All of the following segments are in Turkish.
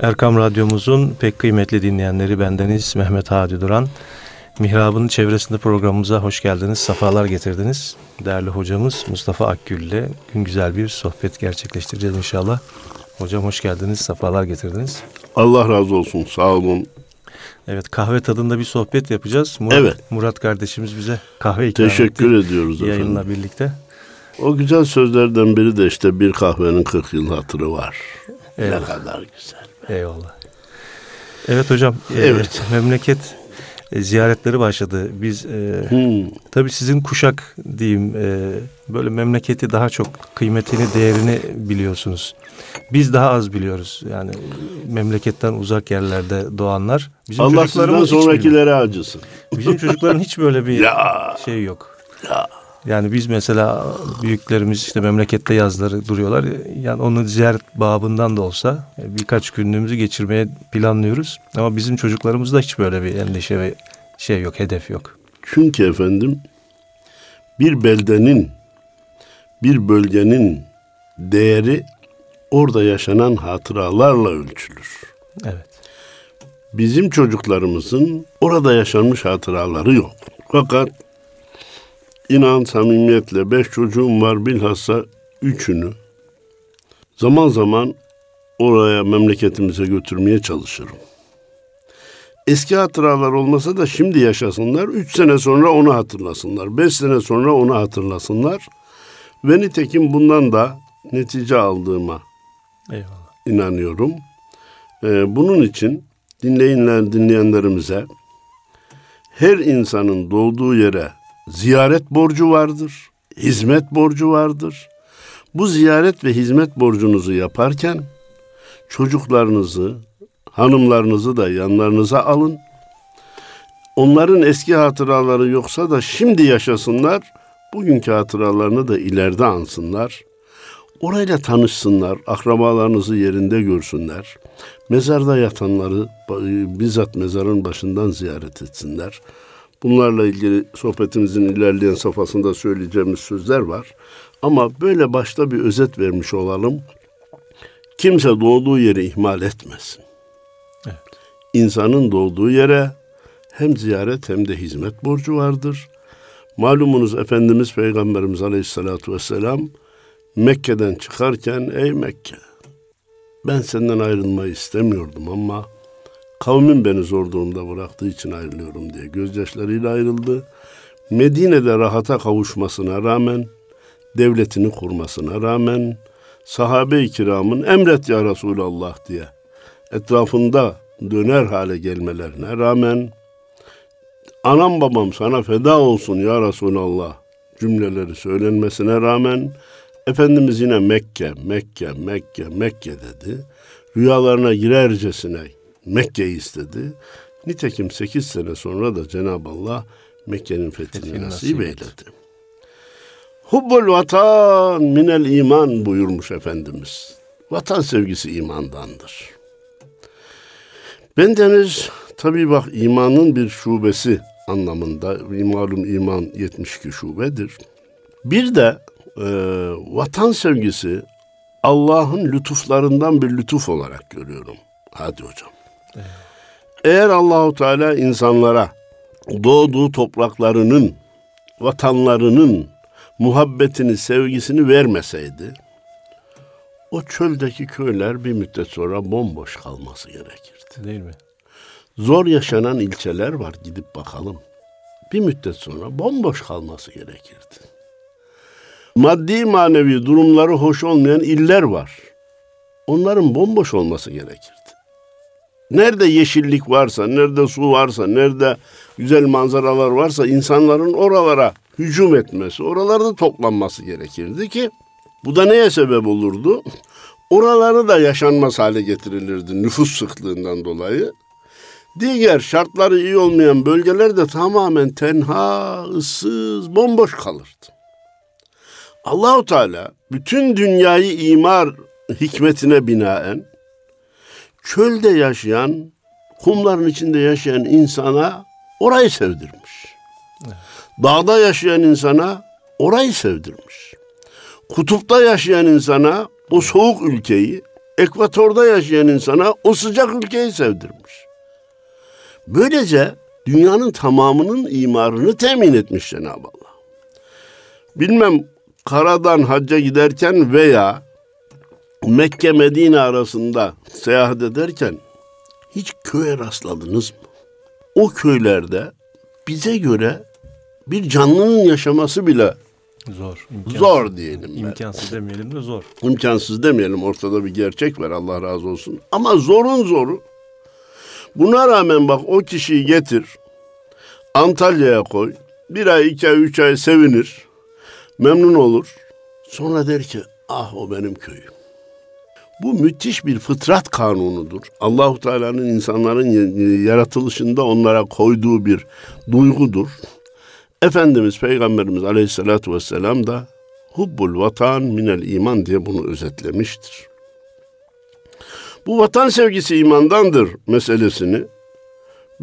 Erkam Radyomuzun pek kıymetli dinleyenleri bendeniz Mehmet Hadi Duran. Mihrab'ın çevresinde programımıza hoş geldiniz, safalar getirdiniz. Değerli hocamız Mustafa Akgül ile gün güzel bir sohbet gerçekleştireceğiz inşallah. Hocam hoş geldiniz, safalar getirdiniz. Allah razı olsun, sağ olun. Evet, kahve tadında bir sohbet yapacağız. Murat, evet. Murat kardeşimiz bize kahve ikram Teşekkür etti, ediyoruz efendim. Yayınla birlikte. O güzel sözlerden biri de işte bir kahvenin 40 yıl hatırı var. Evet. Ne kadar güzel. Eyvallah. Evet hocam, e, evet. E, memleket ziyaretleri başladı. Biz e, hmm. tabii sizin kuşak diyeyim e, böyle memleketi daha çok kıymetini, değerini biliyorsunuz. Biz daha az biliyoruz. Yani memleketten uzak yerlerde doğanlar. Bizim Allah sizden sonrakilere acısın. Bizim çocukların hiç böyle bir ya. şey yok. Ya. Yani biz mesela büyüklerimiz işte memlekette yazları duruyorlar. Yani onu ziyaret babından da olsa birkaç günlüğümüzü geçirmeye planlıyoruz. Ama bizim çocuklarımızda hiç böyle bir endişe ve şey yok, hedef yok. Çünkü efendim bir beldenin, bir bölgenin değeri orada yaşanan hatıralarla ölçülür. Evet. Bizim çocuklarımızın orada yaşanmış hatıraları yok. Fakat inan samimiyetle beş çocuğum var bilhassa üçünü zaman zaman oraya memleketimize götürmeye çalışırım. Eski hatıralar olmasa da şimdi yaşasınlar. Üç sene sonra onu hatırlasınlar. Beş sene sonra onu hatırlasınlar. Ve nitekim bundan da netice aldığıma Eyvallah. inanıyorum. Ee, bunun için dinleyenler dinleyenlerimize her insanın doğduğu yere ziyaret borcu vardır, hizmet borcu vardır. Bu ziyaret ve hizmet borcunuzu yaparken çocuklarınızı, hanımlarınızı da yanlarınıza alın. Onların eski hatıraları yoksa da şimdi yaşasınlar, bugünkü hatıralarını da ileride ansınlar. Orayla tanışsınlar, akrabalarınızı yerinde görsünler. Mezarda yatanları bizzat mezarın başından ziyaret etsinler. Bunlarla ilgili sohbetimizin ilerleyen safhasında söyleyeceğimiz sözler var. Ama böyle başta bir özet vermiş olalım. Kimse doğduğu yeri ihmal etmesin. Evet. İnsanın doğduğu yere hem ziyaret hem de hizmet borcu vardır. Malumunuz Efendimiz Peygamberimiz Aleyhisselatü Vesselam Mekke'den çıkarken ey Mekke ben senden ayrılmayı istemiyordum ama kavmin beni zor durumda bıraktığı için ayrılıyorum diye gözyaşlarıyla ayrıldı. Medine'de rahata kavuşmasına rağmen, devletini kurmasına rağmen, sahabe-i kiramın emret ya Resulallah diye etrafında döner hale gelmelerine rağmen, anam babam sana feda olsun ya Resulallah cümleleri söylenmesine rağmen, Efendimiz yine Mekke, Mekke, Mekke, Mekke dedi. Rüyalarına girercesine Mekke'yi istedi. Nitekim sekiz sene sonra da Cenab-ı Allah Mekke'nin fethini Fethin nasip eyledi. Hubbul vatan minel iman buyurmuş Efendimiz. Vatan sevgisi imandandır. Bendeniz tabi bak imanın bir şubesi anlamında. Malum iman 72 şubedir. Bir de e, vatan sevgisi Allah'ın lütuflarından bir lütuf olarak görüyorum. Hadi hocam. Eğer Allahu Teala insanlara doğduğu topraklarının, vatanlarının muhabbetini, sevgisini vermeseydi, o çöldeki köyler bir müddet sonra bomboş kalması gerekirdi. Değil mi? Zor yaşanan ilçeler var gidip bakalım. Bir müddet sonra bomboş kalması gerekirdi maddi manevi durumları hoş olmayan iller var. Onların bomboş olması gerekirdi. Nerede yeşillik varsa, nerede su varsa, nerede güzel manzaralar varsa insanların oralara hücum etmesi, oralarda toplanması gerekirdi ki bu da neye sebep olurdu? Oraları da yaşanmaz hale getirilirdi nüfus sıklığından dolayı. Diğer şartları iyi olmayan bölgeler de tamamen tenha, ıssız, bomboş kalırdı. Allahu Teala bütün dünyayı imar hikmetine binaen çölde yaşayan, kumların içinde yaşayan insana orayı sevdirmiş. Dağda yaşayan insana orayı sevdirmiş. Kutupta yaşayan insana o soğuk ülkeyi, ekvatorda yaşayan insana o sıcak ülkeyi sevdirmiş. Böylece dünyanın tamamının imarını temin etmiş Cenab-ı Allah. Bilmem karadan hacca giderken veya Mekke Medine arasında seyahat ederken hiç köye rastladınız mı? O köylerde bize göre bir canlının yaşaması bile zor. Imkansız. Zor diyelim. Ben. İmkansız demeyelim de zor. İmkansız demeyelim. Ortada bir gerçek var. Allah razı olsun. Ama zorun zoru. Buna rağmen bak o kişiyi getir. Antalya'ya koy. Bir ay, iki ay, üç ay sevinir. Memnun olur. Sonra der ki ah o benim köyüm. Bu müthiş bir fıtrat kanunudur. Allahu Teala'nın insanların yaratılışında onlara koyduğu bir duygudur. Efendimiz Peygamberimiz Aleyhisselatü Vesselam da hubbul vatan minel iman diye bunu özetlemiştir. Bu vatan sevgisi imandandır meselesini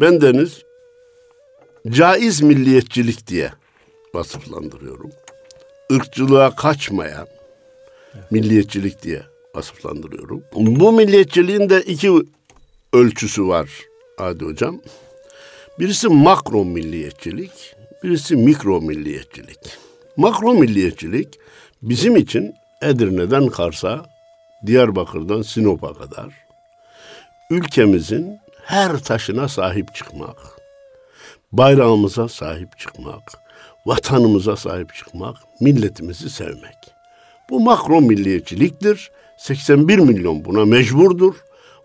ben deniz caiz milliyetçilik diye vasıflandırıyorum. Irkçılığa kaçmayan milliyetçilik diye vasıflandırıyorum. Bu milliyetçiliğin de iki ölçüsü var Adi Hocam. Birisi makro milliyetçilik, birisi mikro milliyetçilik. Makro milliyetçilik bizim için Edirne'den Kars'a, Diyarbakır'dan Sinop'a kadar ülkemizin her taşına sahip çıkmak, bayrağımıza sahip çıkmak, vatanımıza sahip çıkmak, milletimizi sevmek. Bu makro milliyetçiliktir. 81 milyon buna mecburdur,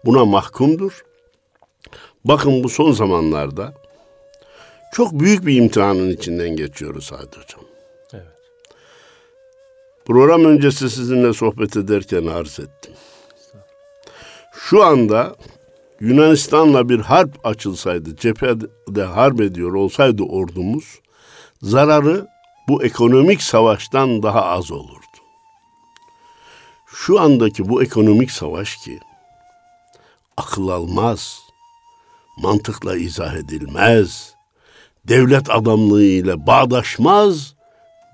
buna mahkumdur. Bakın bu son zamanlarda çok büyük bir imtihanın içinden geçiyoruz Sadi Hocam. Evet. Program öncesi sizinle sohbet ederken arz ettim. Şu anda Yunanistan'la bir harp açılsaydı, cephede harp ediyor olsaydı ordumuz, zararı bu ekonomik savaştan daha az olurdu. Şu andaki bu ekonomik savaş ki akıl almaz, mantıkla izah edilmez, devlet adamlığı ile bağdaşmaz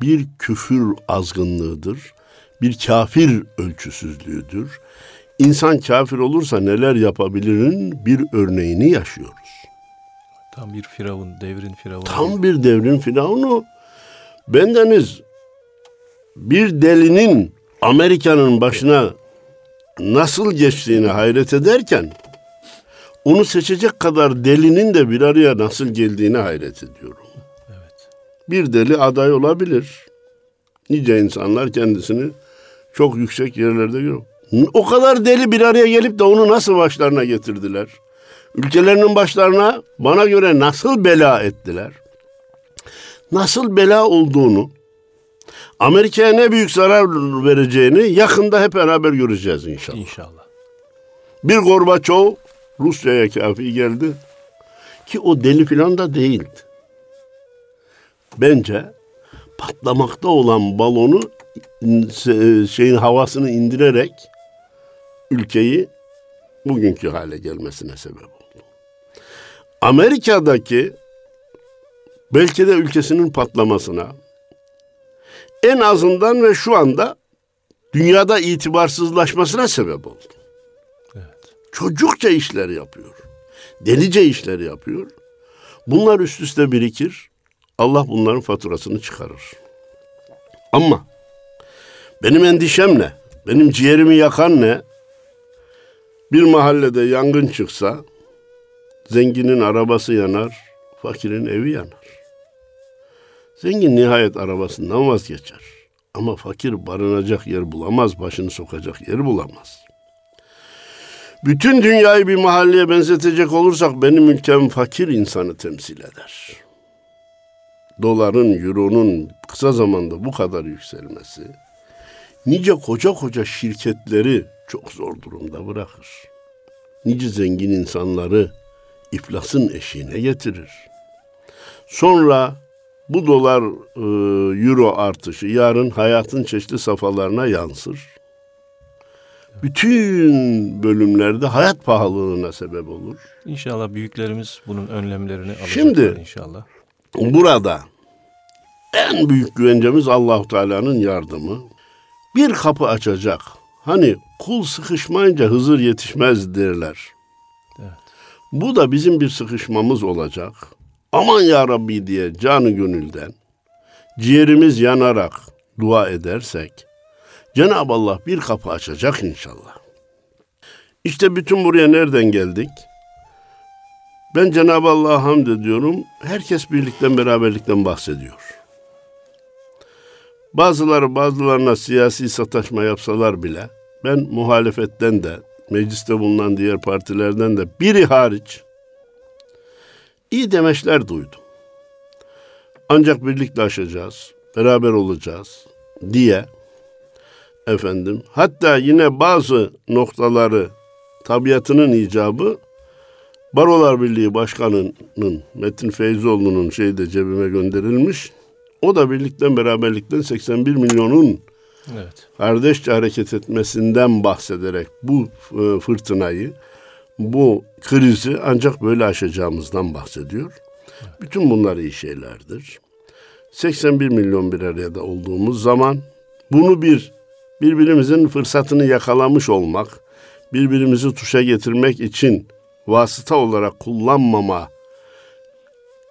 bir küfür azgınlığıdır, bir kafir ölçüsüzlüğüdür. İnsan kafir olursa neler yapabilirin bir örneğini yaşıyoruz. Tam bir firavun, devrin firavunu. Tam bir devrin firavunu. Bendeniz bir delinin Amerika'nın başına nasıl geçtiğini hayret ederken onu seçecek kadar delinin de bir araya nasıl geldiğini hayret ediyorum. Evet. Bir deli aday olabilir. Nice insanlar kendisini çok yüksek yerlerde görüyor. O kadar deli bir araya gelip de onu nasıl başlarına getirdiler? Ülkelerinin başlarına bana göre nasıl bela ettiler? Nasıl bela olduğunu, Amerika'ya ne büyük zarar vereceğini yakında hep beraber göreceğiz inşallah. İnşallah. Bir Gorbaçov Rusya'ya kafi geldi ki o deli filan da değildi. Bence patlamakta olan balonu şeyin havasını indirerek ülkeyi bugünkü hale gelmesine sebep oldu. Amerika'daki belki de ülkesinin patlamasına en azından ve şu anda dünyada itibarsızlaşmasına sebep oldu. Evet. Çocukça işler yapıyor. Delice işler yapıyor. Bunlar üst üste birikir. Allah bunların faturasını çıkarır. Ama benim endişem ne? Benim ciğerimi yakan ne? Bir mahallede yangın çıksa zenginin arabası yanar, fakirin evi yanar. Zengin nihayet arabasından vazgeçer. Ama fakir barınacak yer bulamaz, başını sokacak yer bulamaz. Bütün dünyayı bir mahalleye benzetecek olursak benim ülkem fakir insanı temsil eder. Doların, euronun kısa zamanda bu kadar yükselmesi, nice koca koca şirketleri çok zor durumda bırakır. Nice zengin insanları iflasın eşiğine getirir. Sonra bu dolar e, euro artışı yarın hayatın çeşitli safhalarına yansır. Bütün bölümlerde hayat pahalılığına sebep olur. İnşallah büyüklerimiz bunun önlemlerini alacaklar Şimdi, inşallah. Burada en büyük güvencemiz Allahu Teala'nın yardımı. Bir kapı açacak Hani kul sıkışmayınca Hızır yetişmez derler. Evet. Bu da bizim bir sıkışmamız olacak. Aman ya Rabbi diye canı gönülden ciğerimiz yanarak dua edersek Cenab-ı Allah bir kapı açacak inşallah. İşte bütün buraya nereden geldik? Ben Cenab-ı Allah'a hamd ediyorum. Herkes birlikten beraberlikten bahsediyor. Bazıları bazılarına siyasi sataşma yapsalar bile ben muhalefetten de mecliste bulunan diğer partilerden de biri hariç iyi demeçler duydum. Ancak birlikte aşacağız, beraber olacağız diye efendim hatta yine bazı noktaları tabiatının icabı Barolar Birliği Başkanı'nın Metin Feyzoğlu'nun şeyde cebime gönderilmiş. O da birlikten beraberlikten 81 milyonun evet. kardeşçe hareket etmesinden bahsederek bu e, fırtınayı, bu krizi ancak böyle aşacağımızdan bahsediyor. Bütün bunlar iyi şeylerdir. 81 milyon bir araya da olduğumuz zaman bunu bir birbirimizin fırsatını yakalamış olmak, birbirimizi tuşa getirmek için vasıta olarak kullanmama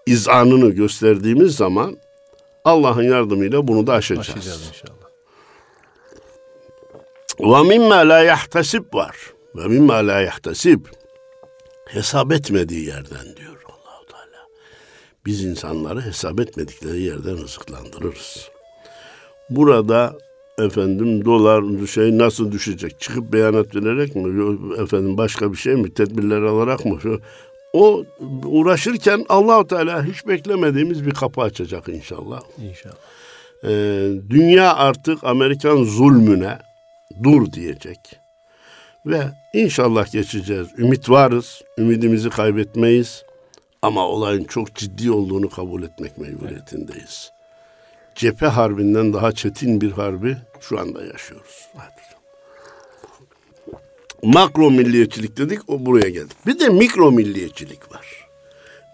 izanını gösterdiğimiz zaman Allah'ın yardımıyla bunu da aşacağız. Aşacağız inşallah. Ve mimma la yahtasib var. Ve mimma la yahtasib. Hesap etmediği yerden diyor Allahu Teala. Biz insanları hesap etmedikleri yerden rızıklandırırız. Burada efendim dolar şey nasıl düşecek çıkıp beyanat vererek mi efendim başka bir şey mi tedbirler alarak mı o uğraşırken Allahu Teala hiç beklemediğimiz bir kapı açacak inşallah. İnşallah. Ee, dünya artık Amerikan zulmüne dur diyecek. Ve inşallah geçeceğiz. Ümit varız. Ümidimizi kaybetmeyiz. Ama olayın çok ciddi olduğunu kabul etmek mecburiyetindeyiz. Cephe harbinden daha çetin bir harbi şu anda yaşıyoruz. Makro milliyetçilik dedik o buraya geldik. Bir de mikro milliyetçilik var.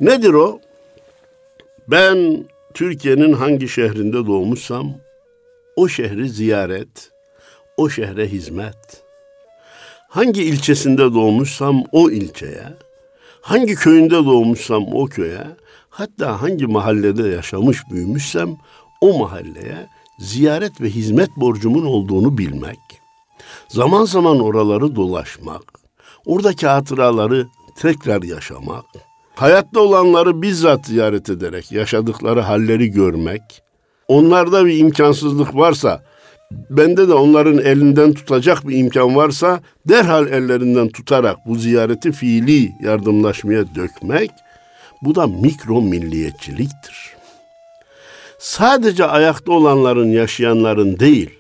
Nedir o? Ben Türkiye'nin hangi şehrinde doğmuşsam o şehri ziyaret, o şehre hizmet. Hangi ilçesinde doğmuşsam o ilçeye, hangi köyünde doğmuşsam o köye, hatta hangi mahallede yaşamış büyümüşsem o mahalleye ziyaret ve hizmet borcumun olduğunu bilmek Zaman zaman oraları dolaşmak, oradaki hatıraları tekrar yaşamak, hayatta olanları bizzat ziyaret ederek yaşadıkları halleri görmek, onlarda bir imkansızlık varsa, bende de onların elinden tutacak bir imkan varsa derhal ellerinden tutarak bu ziyareti fiili yardımlaşmaya dökmek, bu da mikro milliyetçiliktir. Sadece ayakta olanların, yaşayanların değil,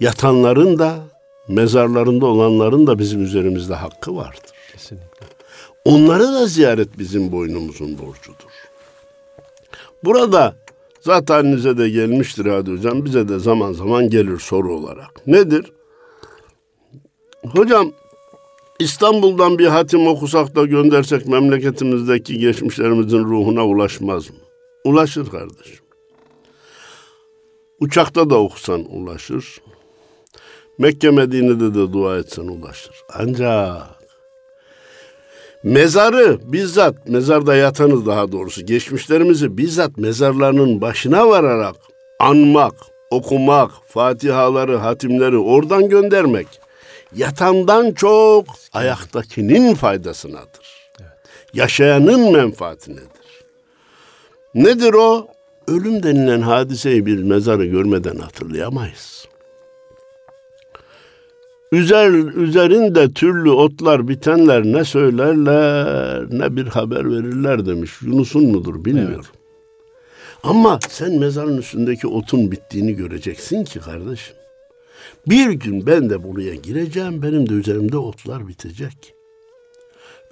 yatanların da mezarlarında olanların da bizim üzerimizde hakkı vardır. Kesinlikle. Onları da ziyaret bizim boynumuzun borcudur. Burada zaten halinize de gelmiştir Hadi Hocam. Bize de zaman zaman gelir soru olarak. Nedir? Hocam İstanbul'dan bir hatim okusak da göndersek memleketimizdeki geçmişlerimizin ruhuna ulaşmaz mı? Ulaşır kardeşim. Uçakta da okusan ulaşır. Mekke Medine'de de dua etsen ulaşır. Ancak mezarı bizzat mezarda yatanız daha doğrusu geçmişlerimizi bizzat mezarlarının başına vararak anmak, okumak, fatihaları, hatimleri oradan göndermek yatandan çok ayaktakinin faydasınadır. Evet. Yaşayanın menfaatinedir. Nedir o? Ölüm denilen hadiseyi bir mezarı görmeden hatırlayamayız. Üzer, üzerinde türlü otlar bitenler ne söylerler ne bir haber verirler demiş. Yunus'un mudur bilmiyorum. Evet. Ama sen mezarın üstündeki otun bittiğini göreceksin ki kardeşim. Bir gün ben de buraya gireceğim, benim de üzerimde otlar bitecek.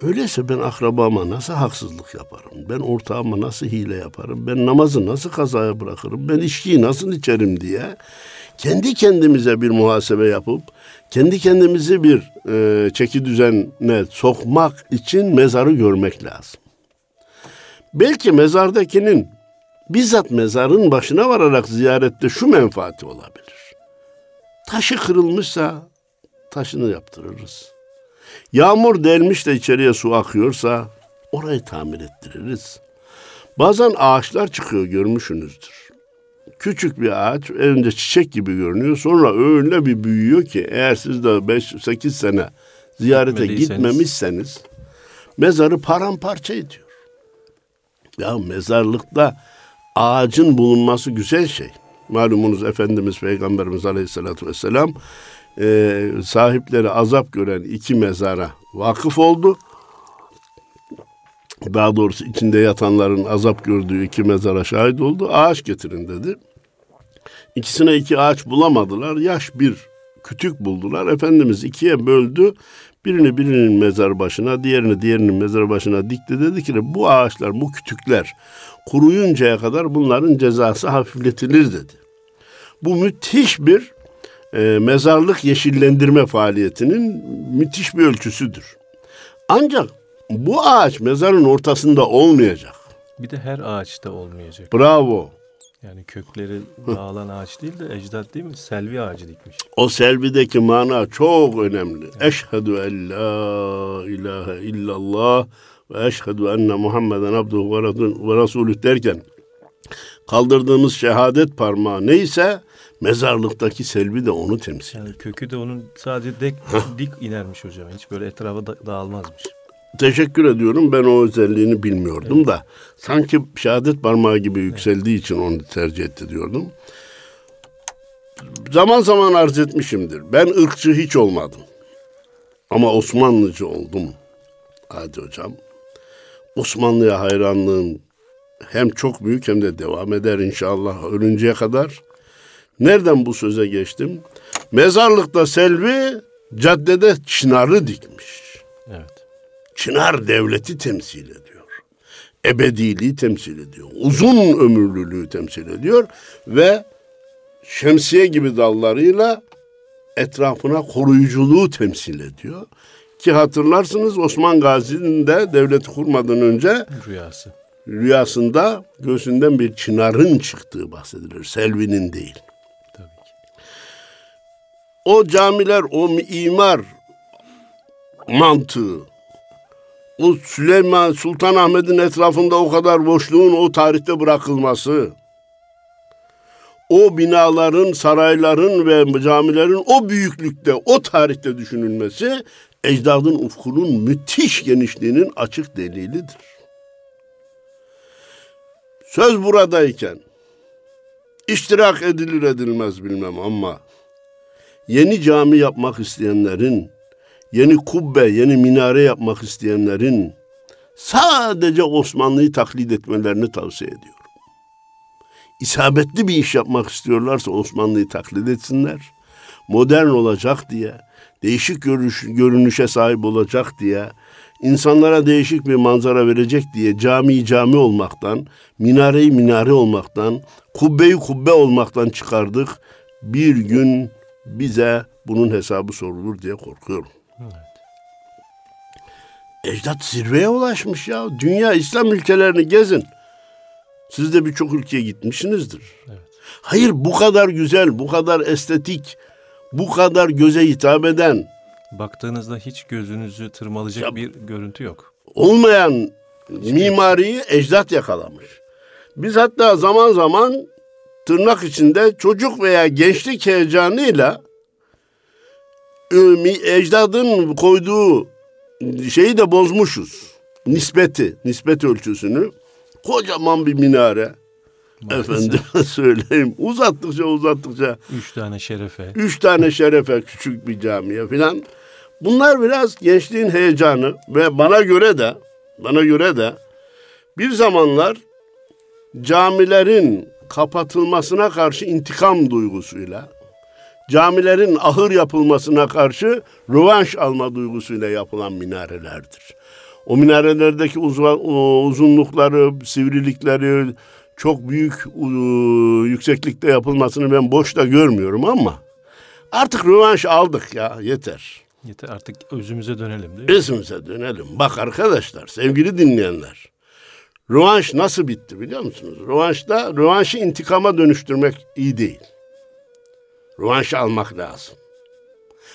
Öyleyse ben akrabama nasıl haksızlık yaparım? Ben ortağıma nasıl hile yaparım? Ben namazı nasıl kazaya bırakırım? Ben içkiyi nasıl içerim diye kendi kendimize bir muhasebe yapıp kendi kendimizi bir e, çeki düzenine sokmak için mezarı görmek lazım. Belki mezardakinin bizzat mezarın başına vararak ziyarette şu menfaati olabilir. Taşı kırılmışsa taşını yaptırırız. Yağmur delmiş de içeriye su akıyorsa orayı tamir ettiririz. Bazen ağaçlar çıkıyor görmüşsünüzdür. Küçük bir ağaç önce çiçek gibi görünüyor sonra öyle bir büyüyor ki eğer siz de 5-8 sene ziyarete gitmemişseniz mezarı paramparça ediyor. Ya mezarlıkta ağacın bulunması güzel şey. Malumunuz Efendimiz Peygamberimiz Aleyhisselatü Vesselam e, sahipleri azap gören iki mezara vakıf oldu. Daha doğrusu içinde yatanların azap gördüğü iki mezara şahit oldu. Ağaç getirin dedi. İkisine iki ağaç bulamadılar. Yaş bir kütük buldular. Efendimiz ikiye böldü. Birini birinin mezar başına, diğerini diğerinin mezar başına dikti. Dedi ki bu ağaçlar, bu kütükler kuruyuncaya kadar bunların cezası hafifletilir dedi. Bu müthiş bir e, mezarlık yeşillendirme faaliyetinin müthiş bir ölçüsüdür. Ancak bu ağaç mezarın ortasında olmayacak. Bir de her ağaçta olmayacak. Bravo. Yani kökleri dağılan ağaç değil de ecdat değil mi? Selvi ağacı dikmiş. O selvideki mana çok önemli. Evet. Eşhedü en la ilahe illallah ve eşhedü enne Muhammeden abduhu ve resulü derken kaldırdığımız şehadet parmağı neyse mezarlıktaki selvi de onu temsil Yani kökü de onun sadece dek, dik inermiş hocam. Hiç böyle etrafa da, dağılmazmış. Teşekkür ediyorum. Ben o özelliğini bilmiyordum evet. da sanki şehadet parmağı gibi yükseldiği için onu tercih etti diyordum. Zaman zaman arz etmişimdir. Ben ırkçı hiç olmadım. Ama Osmanlıcı oldum. Hadi hocam. Osmanlı'ya hayranlığım hem çok büyük hem de devam eder inşallah ölünceye kadar. Nereden bu söze geçtim? Mezarlıkta Selvi caddede çınarı dikmiş. Çınar devleti temsil ediyor. Ebediliği temsil ediyor. Uzun ömürlülüğü temsil ediyor ve şemsiye gibi dallarıyla etrafına koruyuculuğu temsil ediyor. Ki hatırlarsınız Osman Gazi'nin de devleti kurmadan önce rüyası. Rüyasında göğsünden bir çınarın çıktığı bahsedilir. Selvi'nin değil. Tabii ki. O camiler, o imar mantığı, o Süleyman Sultan Ahmet'in etrafında o kadar boşluğun o tarihte bırakılması, o binaların, sarayların ve camilerin o büyüklükte, o tarihte düşünülmesi ecdadın ufkunun müthiş genişliğinin açık delilidir. Söz buradayken iştirak edilir edilmez bilmem ama yeni cami yapmak isteyenlerin, yeni kubbe, yeni minare yapmak isteyenlerin sadece Osmanlı'yı taklit etmelerini tavsiye ediyorum. İsabetli bir iş yapmak istiyorlarsa Osmanlı'yı taklit etsinler. Modern olacak diye, değişik görüş, görünüşe sahip olacak diye, insanlara değişik bir manzara verecek diye cami cami olmaktan, minareyi minare olmaktan, kubbeyi kubbe olmaktan çıkardık. Bir gün bize bunun hesabı sorulur diye korkuyorum. Evet. Ecdat zirveye ulaşmış ya. Dünya İslam ülkelerini gezin. Siz de birçok ülkeye gitmişsinizdir. Evet. Hayır bu kadar güzel, bu kadar estetik, bu kadar göze hitap eden. Baktığınızda hiç gözünüzü tırmalayacak ya, bir görüntü yok. Olmayan hiç mimariyi ecdat yakalamış. Biz hatta zaman zaman tırnak içinde çocuk veya gençlik heyecanıyla ecdadın koyduğu şeyi de bozmuşuz. Nispeti, nispet ölçüsünü. Kocaman bir minare. Maalesef. Efendime söyleyeyim. Uzattıkça uzattıkça. Üç tane şerefe. Üç tane şerefe küçük bir camiye filan. Bunlar biraz gençliğin heyecanı ve bana göre de bana göre de bir zamanlar camilerin kapatılmasına karşı intikam duygusuyla camilerin ahır yapılmasına karşı rövanş alma duygusuyla yapılan minarelerdir. O minarelerdeki uzunlukları, sivrilikleri çok büyük yükseklikte yapılmasını ben boşta görmüyorum ama artık rövanş aldık ya yeter. Yeter artık özümüze dönelim değil mi? Özümüze dönelim. Bak arkadaşlar, sevgili dinleyenler. Rövanş nasıl bitti biliyor musunuz? Rövanşta, rövanşı intikama dönüştürmek iyi değil. Rövanş almak lazım.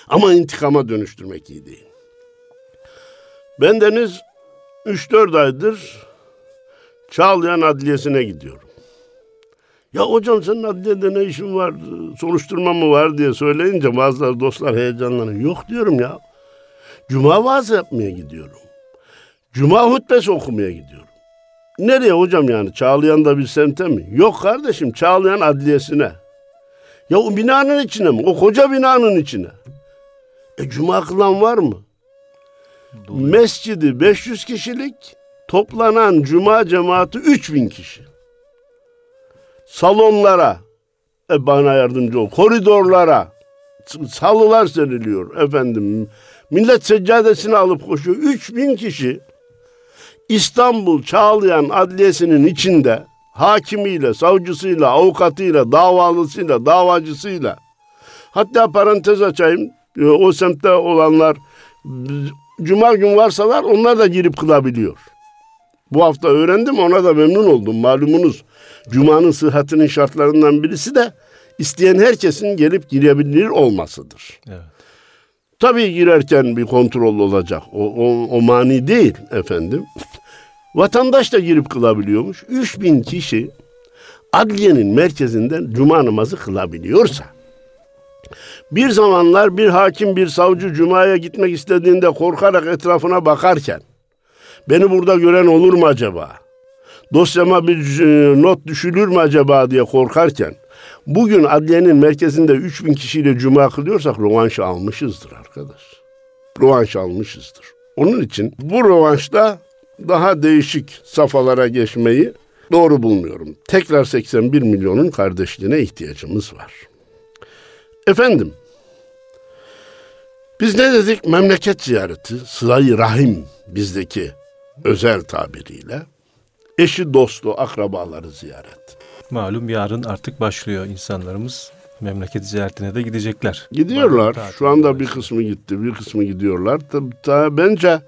Ama intikama dönüştürmek iyi değil. Ben Deniz 3-4 aydır Çağlayan Adliyesi'ne gidiyorum. Ya hocam senin adliyede ne işin var, soruşturma mı var diye söyleyince bazıları dostlar heyecanlanıyor. Yok diyorum ya. Cuma vaazı yapmaya gidiyorum. Cuma hutbesi okumaya gidiyorum. Nereye hocam yani? Çağlayan'da bir semte mi? Yok kardeşim Çağlayan Adliyesi'ne. Ya o binanın içine mi? O koca binanın içine. E cuma kılan var mı? Doğru. Mescidi 500 kişilik, toplanan cuma cemaati 3000 kişi. Salonlara, e bana yardımcı ol, koridorlara salılar seriliyor efendim. Millet seccadesini alıp koşuyor. 3000 kişi İstanbul Çağlayan Adliyesi'nin içinde hakimiyle, savcısıyla, avukatıyla, davalısıyla, davacısıyla hatta parantez açayım e, o semtte olanlar cuma gün varsalar onlar da girip kılabiliyor. Bu hafta öğrendim ona da memnun oldum malumunuz. Cuma'nın sıhhatinin şartlarından birisi de isteyen herkesin gelip girebilir olmasıdır. Evet. Tabii girerken bir kontrol olacak. O, o, o mani değil efendim. Vatandaş da girip kılabiliyormuş. 3000 kişi adliyenin merkezinden cuma namazı kılabiliyorsa bir zamanlar bir hakim bir savcı cumaya gitmek istediğinde korkarak etrafına bakarken beni burada gören olur mu acaba? Dosyama bir e, not düşülür mü acaba diye korkarken bugün adliyenin merkezinde 3000 kişiyle cuma kılıyorsak rövanşı almışızdır arkadaş. Rövanş almışızdır. Onun için bu rövanşta daha değişik safhalara geçmeyi doğru bulmuyorum. Tekrar 81 milyonun kardeşliğine ihtiyacımız var. Efendim, biz ne dedik? Memleket ziyareti, sıla rahim bizdeki özel tabiriyle. Eşi, dostu, akrabaları ziyaret. Malum yarın artık başlıyor insanlarımız memleket ziyaretine de gidecekler. Gidiyorlar. Şu anda bir kısmı gitti, bir kısmı gidiyorlar. Tabii, tabii bence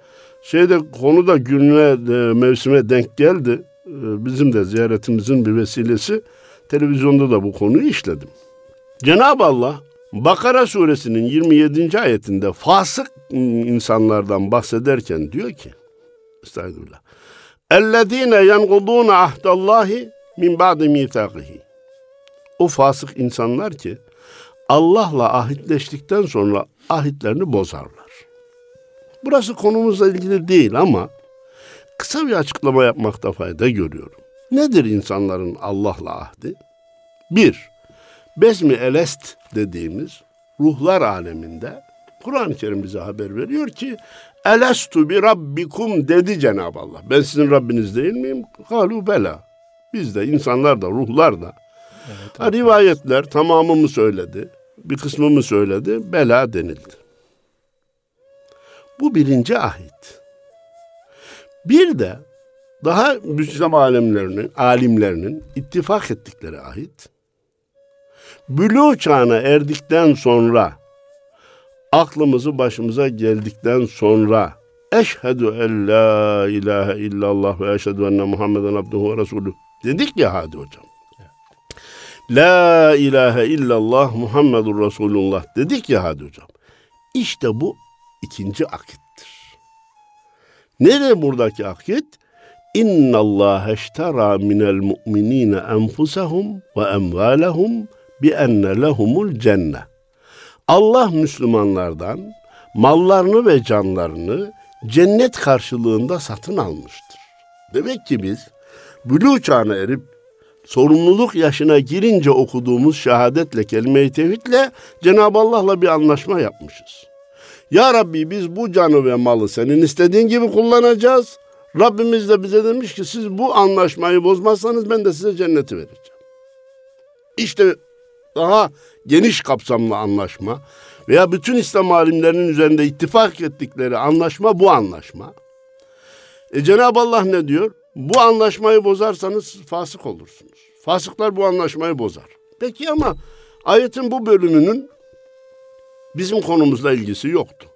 şeyde konu da gününe e, mevsime denk geldi. E, bizim de ziyaretimizin bir vesilesi. Televizyonda da bu konuyu işledim. Cenab-ı Allah Bakara suresinin 27. ayetinde fasık insanlardan bahsederken diyor ki Estağfirullah. Ellezine yenkudun ahdallahi min ba'di mithaqihi. O fasık insanlar ki Allah'la ahitleştikten sonra ahitlerini bozarlar. Burası konumuzla ilgili değil ama kısa bir açıklama yapmakta fayda görüyorum. Nedir insanların Allah'la ahdi? Bir, Besmi Elest dediğimiz ruhlar aleminde Kur'an-ı Kerim bize haber veriyor ki Elestu bi rabbikum dedi Cenab-ı Allah. Ben sizin Rabbiniz değil miyim? Kalu bela. Biz de insanlar da ruhlar da. Evet, ha, rivayetler tamamı mı söyledi? Bir kısmı mı söyledi? Bela denildi. Bu birinci ahit. Bir de daha Müslüman alimlerinin, alimlerinin ittifak ettikleri ahit bülü çağına erdikten sonra aklımızı başımıza geldikten sonra eşhedü en la ilahe illallah ve eşhedü enne Muhammeden abduhu ve resulü dedik ya hadi hocam. La ilahe illallah Muhammedur Resulullah dedik ya hadi hocam. İşte bu ikinci akittir. Nerede buradaki akit? İnna Allah eştera minel mu'minine enfusahum ve emvalahum bi enne lehumul cennet. Allah Müslümanlardan mallarını ve canlarını cennet karşılığında satın almıştır. Demek ki biz bülü çağına erip sorumluluk yaşına girince okuduğumuz şehadetle, kelime-i tevhidle Cenab-ı Allah'la bir anlaşma yapmışız. Ya Rabbi biz bu canı ve malı senin istediğin gibi kullanacağız. Rabbimiz de bize demiş ki siz bu anlaşmayı bozmazsanız ben de size cenneti vereceğim. İşte daha geniş kapsamlı anlaşma veya bütün İslam alimlerinin üzerinde ittifak ettikleri anlaşma bu anlaşma. E Cenab-ı Allah ne diyor? Bu anlaşmayı bozarsanız fasık olursunuz. Fasıklar bu anlaşmayı bozar. Peki ama ayetin bu bölümünün bizim konumuzla ilgisi yoktu.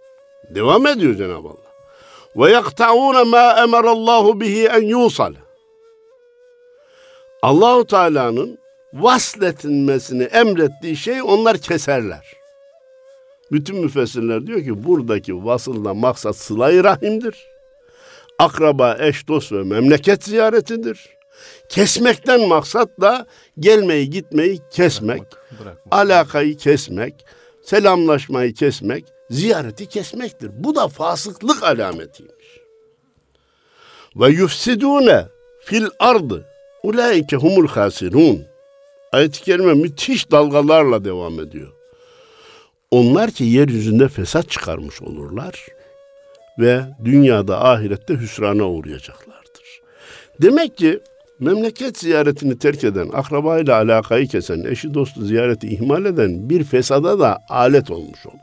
Devam ediyor Cenab-ı Allah. Ve yakta'un ma emarallahu bihi en yusal. Allahu Teala'nın vasletilmesini emrettiği şey onlar keserler. Bütün müfessirler diyor ki buradaki vasılda maksat sıla rahimdir. Akraba, eş, dost ve memleket ziyaretidir. Kesmekten maksat da gelmeyi gitmeyi kesmek, bırakmak, bırakmak. alakayı kesmek, selamlaşmayı kesmek, ziyareti kesmektir. Bu da fasıklık alametiymiş. Ve yufsidune fil ardı ulaike humul hasirun. Ayet-i kerime müthiş dalgalarla devam ediyor. Onlar ki yeryüzünde fesat çıkarmış olurlar ve dünyada ahirette hüsrana uğrayacaklardır. Demek ki memleket ziyaretini terk eden, akrabayla alakayı kesen, eşi dostu ziyareti ihmal eden bir fesada da alet olmuş oluyor.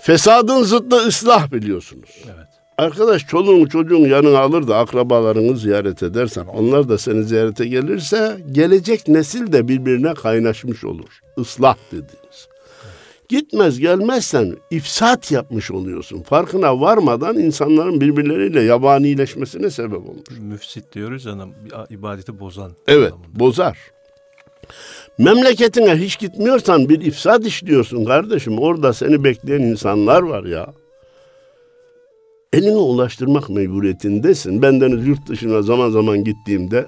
Fesadın zıttı ıslah biliyorsunuz. Evet. Arkadaş çoluğun çocuğun yanına alır da akrabalarını ziyaret edersen onlar da seni ziyarete gelirse gelecek nesil de birbirine kaynaşmış olur. Islah dediğiniz. Gitmez gelmezsen ifsat yapmış oluyorsun. Farkına varmadan insanların birbirleriyle yabanileşmesine sebep olmuş. Müfsit diyoruz ya ibadeti bozan. Evet anlamında. bozar. Memleketine hiç gitmiyorsan bir ifsat işliyorsun kardeşim. Orada seni bekleyen insanlar var ya. Elini ulaştırmak mecburiyetindesin. Bendeniz yurt dışına zaman zaman gittiğimde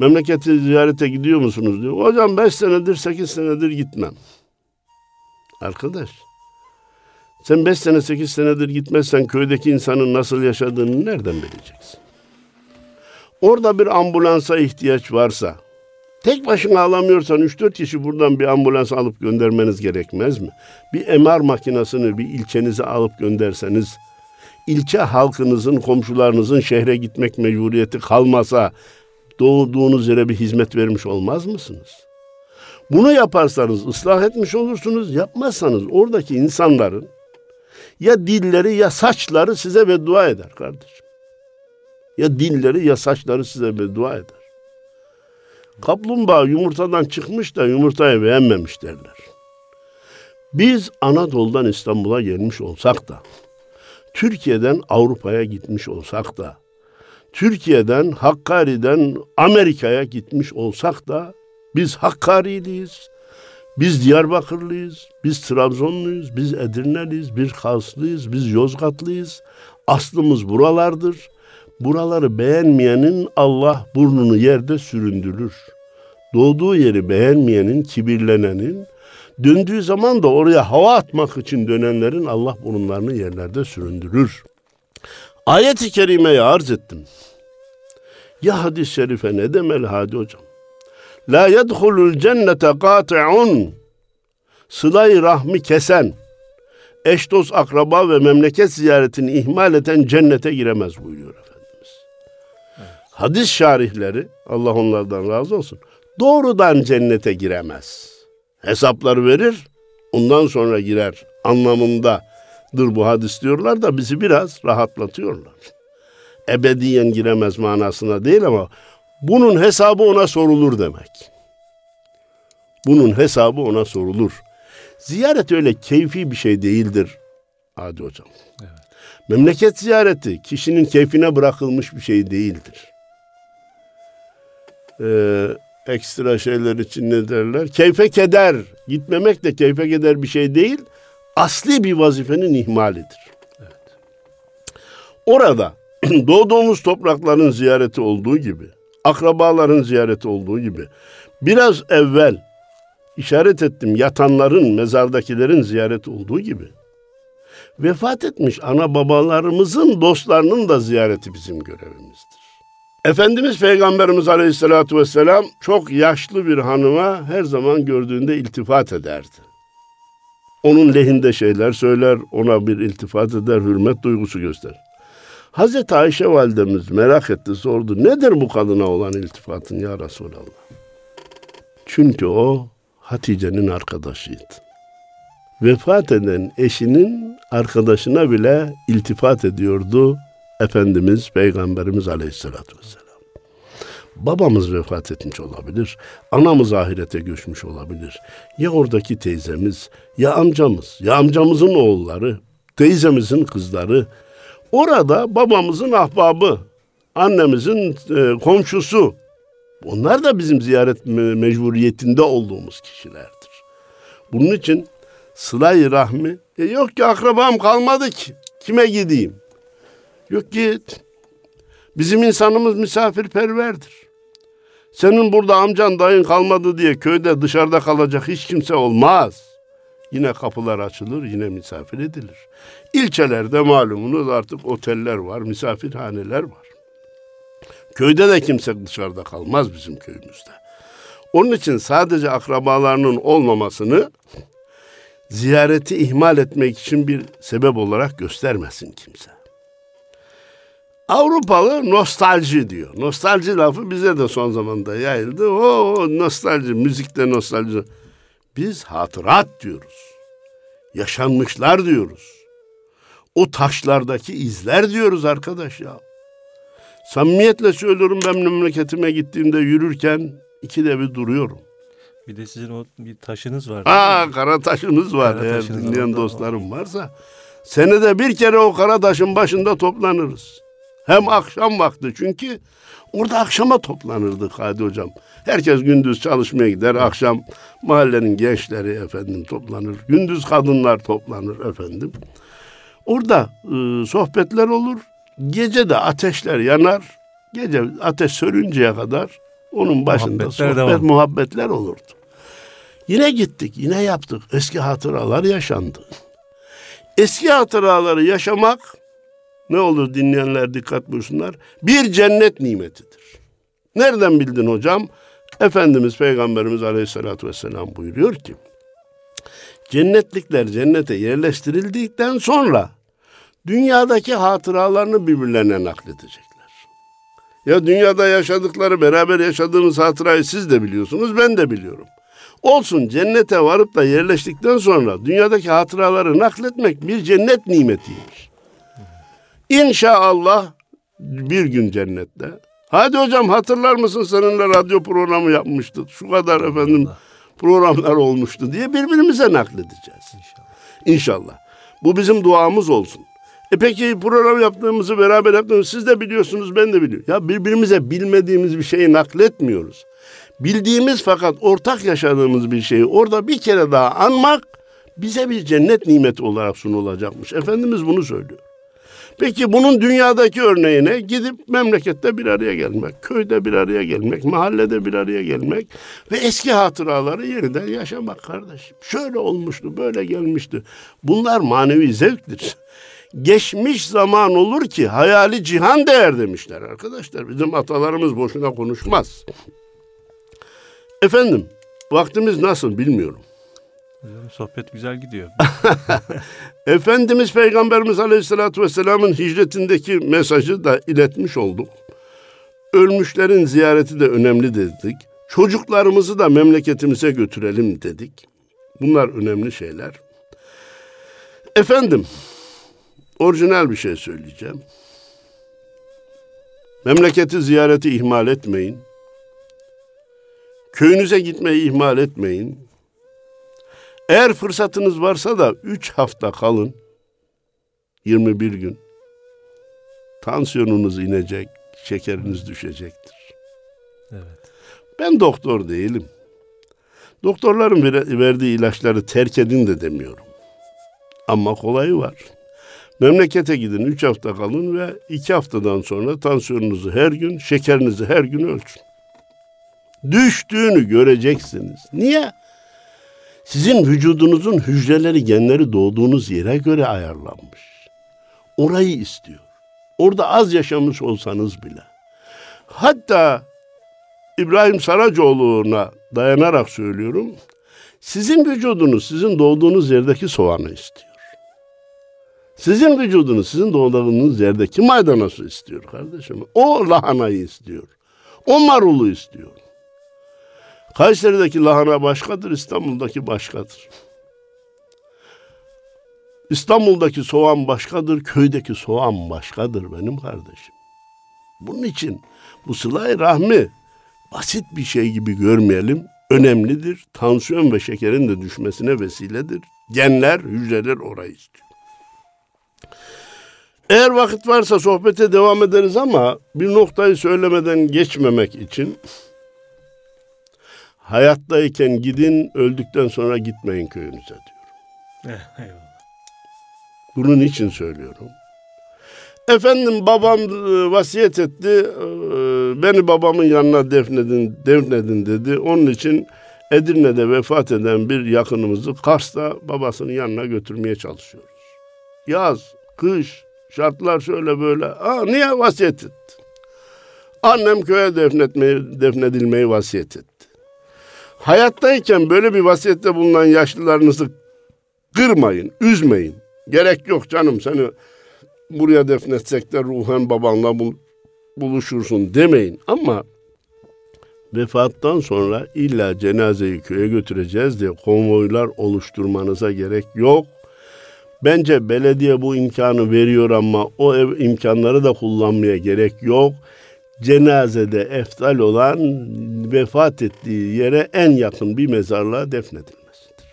memleketi ziyarete gidiyor musunuz diyor. Hocam beş senedir sekiz senedir gitmem. Arkadaş sen beş sene sekiz senedir gitmezsen köydeki insanın nasıl yaşadığını nereden bileceksin? Orada bir ambulansa ihtiyaç varsa tek başına alamıyorsan üç dört kişi buradan bir ambulans alıp göndermeniz gerekmez mi? Bir MR makinesini bir ilçenize alıp gönderseniz ilçe halkınızın, komşularınızın şehre gitmek mecburiyeti kalmasa doğduğunuz yere bir hizmet vermiş olmaz mısınız? Bunu yaparsanız ıslah etmiş olursunuz. Yapmazsanız oradaki insanların ya dilleri ya saçları size beddua eder kardeşim. Ya dilleri ya saçları size beddua eder. Kaplumbağa yumurtadan çıkmış da yumurtayı beğenmemiş derler. Biz Anadolu'dan İstanbul'a gelmiş olsak da, Türkiye'den Avrupa'ya gitmiş olsak da, Türkiye'den Hakkari'den Amerika'ya gitmiş olsak da biz Hakkari'liyiz, biz Diyarbakırlıyız, biz Trabzonluyuz, biz Edirneliyiz, biz Kaslıyız, biz Yozgatlıyız. Aslımız buralardır. Buraları beğenmeyenin Allah burnunu yerde süründürür. Doğduğu yeri beğenmeyenin, kibirlenenin, döndüğü zaman da oraya hava atmak için dönenlerin Allah burunlarını yerlerde süründürür. Ayet-i kerimeyi arz ettim. Ya hadis-i şerife ne demeli Hadi hocam? La yedhulul cennete kati'un Sıla-i rahmi kesen, eş dost akraba ve memleket ziyaretini ihmal eden cennete giremez buyuruyor Efendimiz. Evet. Hadis şarihleri, Allah onlardan razı olsun, doğrudan cennete giremez. Hesapları verir, ondan sonra girer anlamındadır bu hadis diyorlar da bizi biraz rahatlatıyorlar. Ebediyen giremez manasına değil ama bunun hesabı ona sorulur demek. Bunun hesabı ona sorulur. Ziyaret öyle keyfi bir şey değildir Adi Hocam. Evet. Memleket ziyareti kişinin keyfine bırakılmış bir şey değildir. Ee, ekstra şeyler için ne derler? Keyfe keder. Gitmemek de keyfe keder bir şey değil. Asli bir vazifenin ihmalidir. Evet. Orada doğduğumuz toprakların ziyareti olduğu gibi akrabaların ziyareti olduğu gibi biraz evvel işaret ettim yatanların, mezardakilerin ziyareti olduğu gibi vefat etmiş ana babalarımızın dostlarının da ziyareti bizim görevimizdir. Efendimiz Peygamberimiz Aleyhisselatü Vesselam çok yaşlı bir hanıma her zaman gördüğünde iltifat ederdi. Onun lehinde şeyler söyler, ona bir iltifat eder, hürmet duygusu gösterir. Hazreti Ayşe validemiz merak etti sordu. Nedir bu kadına olan iltifatın ya Resulallah? Çünkü o Hatice'nin arkadaşıydı. Vefat eden eşinin arkadaşına bile iltifat ediyordu Efendimiz Peygamberimiz Aleyhisselatü Vesselam. Babamız vefat etmiş olabilir, anamız ahirete göçmüş olabilir. Ya oradaki teyzemiz, ya amcamız, ya amcamızın oğulları, teyzemizin kızları, Orada babamızın ahbabı, annemizin e, komşusu. Onlar da bizim ziyaret mecburiyetinde olduğumuz kişilerdir. Bunun için Sıla-i rahmi. E yok ki akrabam kalmadı ki. Kime gideyim? Yok git. Bizim insanımız misafirperverdir. Senin burada amcan dayın kalmadı diye köyde dışarıda kalacak hiç kimse olmaz. Yine kapılar açılır, yine misafir edilir. İlçelerde malumunuz artık oteller var, misafirhaneler var. Köyde de kimse dışarıda kalmaz bizim köyümüzde. Onun için sadece akrabalarının olmamasını ziyareti ihmal etmek için bir sebep olarak göstermesin kimse. Avrupalı nostalji diyor. Nostalji lafı bize de son zamanda yayıldı. O nostalji, müzikte nostalji. Biz hatırat diyoruz. Yaşanmışlar diyoruz. O taşlardaki izler diyoruz arkadaş ya. Samimiyetle söylüyorum ben memleketime gittiğimde yürürken ikide bir duruyorum. Bir de sizin o bir taşınız var. Aa kara taşınız var. Kara Eğer dinleyen dostlarım varsa. Senede bir kere o kara taşın başında toplanırız. Hem akşam vakti çünkü orada akşama toplanırdık Hadi Hocam. Herkes gündüz çalışmaya gider, akşam mahallenin gençleri efendim toplanır. Gündüz kadınlar toplanır efendim. Orada e, sohbetler olur. Gece de ateşler yanar. Gece ateş sörünceye kadar onun başında muhabbetler sohbet devam. muhabbetler olurdu. Yine gittik, yine yaptık. Eski hatıralar yaşandı. Eski hatıraları yaşamak ne olur dinleyenler dikkat buyursunlar. Bir cennet nimetidir. Nereden bildin hocam? Efendimiz Peygamberimiz Aleyhisselatü Vesselam buyuruyor ki cennetlikler cennete yerleştirildikten sonra dünyadaki hatıralarını birbirlerine nakledecekler. Ya dünyada yaşadıkları, beraber yaşadığımız hatırayı siz de biliyorsunuz, ben de biliyorum. Olsun cennete varıp da yerleştikten sonra dünyadaki hatıraları nakletmek bir cennet nimetiymiş. İnşallah bir gün cennette. Hadi hocam hatırlar mısın seninle radyo programı yapmıştık. Şu kadar efendim programlar olmuştu diye birbirimize nakledeceğiz. İnşallah. İnşallah. Bu bizim duamız olsun. E peki program yaptığımızı beraber yaptığımızı siz de biliyorsunuz ben de biliyorum. Ya birbirimize bilmediğimiz bir şeyi nakletmiyoruz. Bildiğimiz fakat ortak yaşadığımız bir şeyi orada bir kere daha anmak bize bir cennet nimeti olarak sunulacakmış. Efendimiz bunu söylüyor. Peki bunun dünyadaki örneğine gidip memlekette bir araya gelmek, köyde bir araya gelmek, mahallede bir araya gelmek ve eski hatıraları yeniden yaşamak kardeşim. Şöyle olmuştu, böyle gelmişti. Bunlar manevi zevktir. Geçmiş zaman olur ki hayali cihan değer demişler arkadaşlar. Bizim atalarımız boşuna konuşmaz. Efendim, vaktimiz nasıl bilmiyorum. Sohbet güzel gidiyor. Efendimiz Peygamberimiz Aleyhisselatü Vesselam'ın hicretindeki mesajı da iletmiş olduk. Ölmüşlerin ziyareti de önemli dedik. Çocuklarımızı da memleketimize götürelim dedik. Bunlar önemli şeyler. Efendim, orijinal bir şey söyleyeceğim. Memleketi ziyareti ihmal etmeyin. Köyünüze gitmeyi ihmal etmeyin. Eğer fırsatınız varsa da üç hafta kalın. 21 gün. Tansiyonunuz inecek, şekeriniz düşecektir. Evet. Ben doktor değilim. Doktorların verdiği ilaçları terk edin de demiyorum. Ama kolayı var. Memlekete gidin, üç hafta kalın ve iki haftadan sonra tansiyonunuzu her gün, şekerinizi her gün ölçün. Düştüğünü göreceksiniz. Niye? Sizin vücudunuzun hücreleri, genleri doğduğunuz yere göre ayarlanmış. Orayı istiyor. Orada az yaşamış olsanız bile. Hatta İbrahim Saracoğlu'na dayanarak söylüyorum. Sizin vücudunuz sizin doğduğunuz yerdeki soğanı istiyor. Sizin vücudunuz sizin doğduğunuz yerdeki maydanozu istiyor kardeşim. O lahanayı istiyor. O marulu istiyor. Kayseri'deki lahana başkadır, İstanbul'daki başkadır. İstanbul'daki soğan başkadır, köydeki soğan başkadır benim kardeşim. Bunun için bu sıla rahmi basit bir şey gibi görmeyelim. Önemlidir. Tansiyon ve şekerin de düşmesine vesiledir. Genler, hücreler orayı istiyor. Eğer vakit varsa sohbete devam ederiz ama bir noktayı söylemeden geçmemek için Hayattayken gidin, öldükten sonra gitmeyin köyünüze diyor. Eyvallah. Bunun için söylüyorum. Efendim babam e, vasiyet etti. e, Beni babamın yanına defnedin, defnedin dedi. Onun için Edirne'de vefat eden bir yakınımızı Kars'ta babasının yanına götürmeye çalışıyoruz. Yaz, kış, şartlar şöyle böyle. Aa, niye vasiyet etti? Annem köye defnetmeyi, defnedilmeyi vasiyet etti. Hayattayken böyle bir vasiyette bulunan yaşlılarınızı kırmayın, üzmeyin. Gerek yok canım seni buraya defnetsek de ruhen babanla bul- buluşursun demeyin. Ama vefattan sonra illa cenazeyi köye götüreceğiz diye konvoylar oluşturmanıza gerek yok. Bence belediye bu imkanı veriyor ama o ev imkanları da kullanmaya gerek yok. Cenazede eftal olan vefat ettiği yere en yakın bir mezarlığa defnedilmesidir.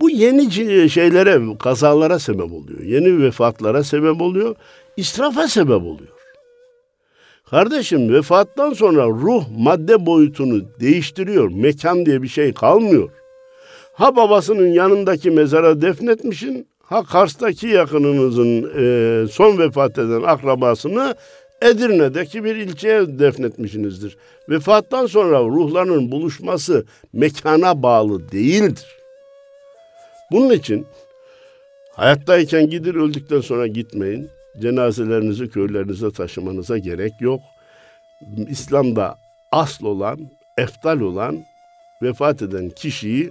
Bu yeni şeylere, kazalara sebep oluyor. Yeni vefatlara sebep oluyor. israfa sebep oluyor. Kardeşim vefattan sonra ruh madde boyutunu değiştiriyor. Mekan diye bir şey kalmıyor. Ha babasının yanındaki mezara defnetmişin, ha Kars'taki yakınınızın e, son vefat eden akrabasını Edirne'deki bir ilçeye defnetmişsinizdir. Vefattan sonra ruhların buluşması mekana bağlı değildir. Bunun için hayattayken gidin öldükten sonra gitmeyin. Cenazelerinizi köylerinize taşımanıza gerek yok. İslam'da asıl olan, eftal olan vefat eden kişiyi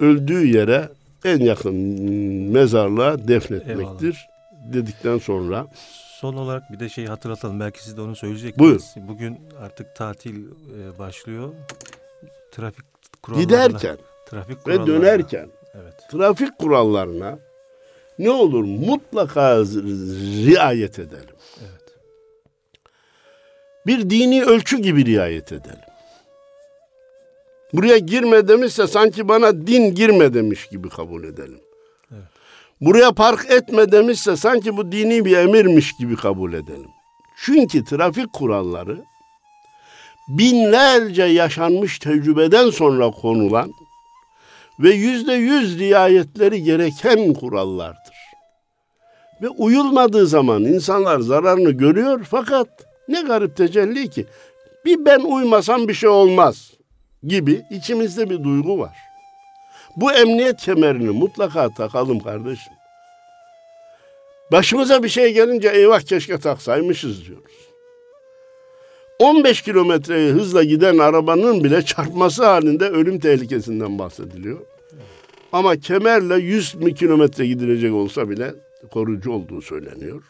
öldüğü yere en yakın mezarlığa defnetmektir. Dedikten sonra Son olarak bir de şey hatırlatalım. Belki siz de onu söyleyeceksiniz. Buyur. Bugün artık tatil e, başlıyor. Trafik kurallarına. giderken Trafik ve kurallarına. dönerken Evet. trafik kurallarına ne olur mutlaka riayet edelim. Evet. Bir dini ölçü gibi riayet edelim. Buraya girme demişse sanki bana din girme demiş gibi kabul edelim. Buraya park etme demişse sanki bu dini bir emirmiş gibi kabul edelim. Çünkü trafik kuralları binlerce yaşanmış tecrübeden sonra konulan ve yüzde yüz riayetleri gereken kurallardır. Ve uyulmadığı zaman insanlar zararını görüyor fakat ne garip tecelli ki bir ben uymasam bir şey olmaz gibi içimizde bir duygu var. Bu emniyet kemerini mutlaka takalım kardeşim. Başımıza bir şey gelince eyvah keşke taksaymışız diyoruz. 15 kilometre hızla giden arabanın bile çarpması halinde ölüm tehlikesinden bahsediliyor. Ama kemerle 100 mi kilometre gidilecek olsa bile koruyucu olduğu söyleniyor.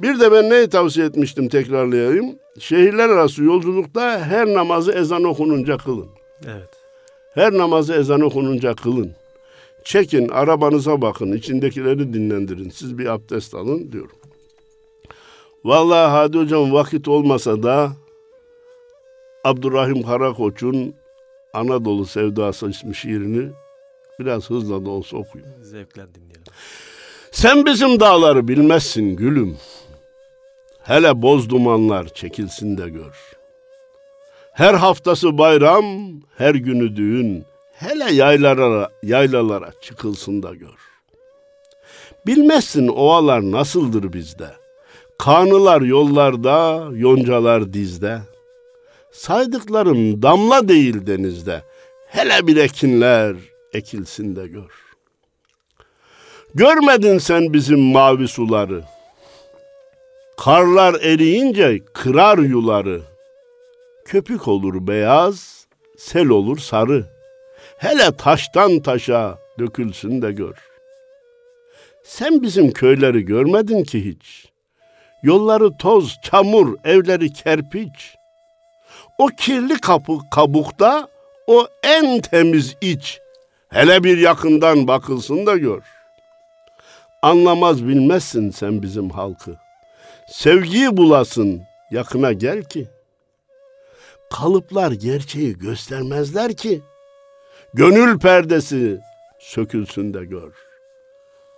Bir de ben neyi tavsiye etmiştim tekrarlayayım. Şehirler arası yolculukta her namazı ezan okununca kılın. Evet. Her namazı ezan okununca kılın. Çekin, arabanıza bakın, içindekileri dinlendirin. Siz bir abdest alın diyorum. Vallahi Hadi Hocam vakit olmasa da Abdurrahim Karakoç'un Anadolu Sevdası ismi şiirini biraz hızla da olsa okuyun. Zevkle dinleyelim. Sen bizim dağları bilmezsin gülüm. Hele boz dumanlar çekilsin de gör. Her haftası bayram, her günü düğün. Hele yaylalara, yaylalara çıkılsın da gör. Bilmezsin ovalar nasıldır bizde. Kanılar yollarda, yoncalar dizde. Saydıklarım damla değil denizde. Hele bir ekinler ekilsin de gör. Görmedin sen bizim mavi suları. Karlar eriyince kırar yuları. Köpük olur beyaz, sel olur sarı. Hele taştan taşa dökülsün de gör. Sen bizim köyleri görmedin ki hiç. Yolları toz, çamur, evleri kerpiç. O kirli kapı kabukta o en temiz iç. Hele bir yakından bakılsın da gör. Anlamaz bilmezsin sen bizim halkı. Sevgiyi bulasın, yakına gel ki. Kalıplar gerçeği göstermezler ki. Gönül perdesi sökülsün de gör.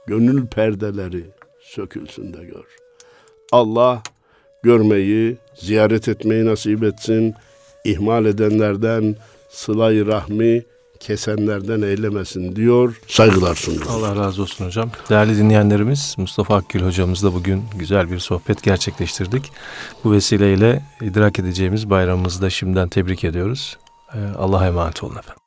Gönül perdeleri sökülsün de gör. Allah görmeyi, ziyaret etmeyi nasip etsin. İhmal edenlerden sıla-i rahmi kesenlerden eylemesin diyor. Saygılar sunuyorum. Allah razı olsun hocam. Değerli dinleyenlerimiz Mustafa Akgül hocamızla bugün güzel bir sohbet gerçekleştirdik. Bu vesileyle idrak edeceğimiz bayramımızı da şimdiden tebrik ediyoruz. Ee, Allah'a emanet olun efendim.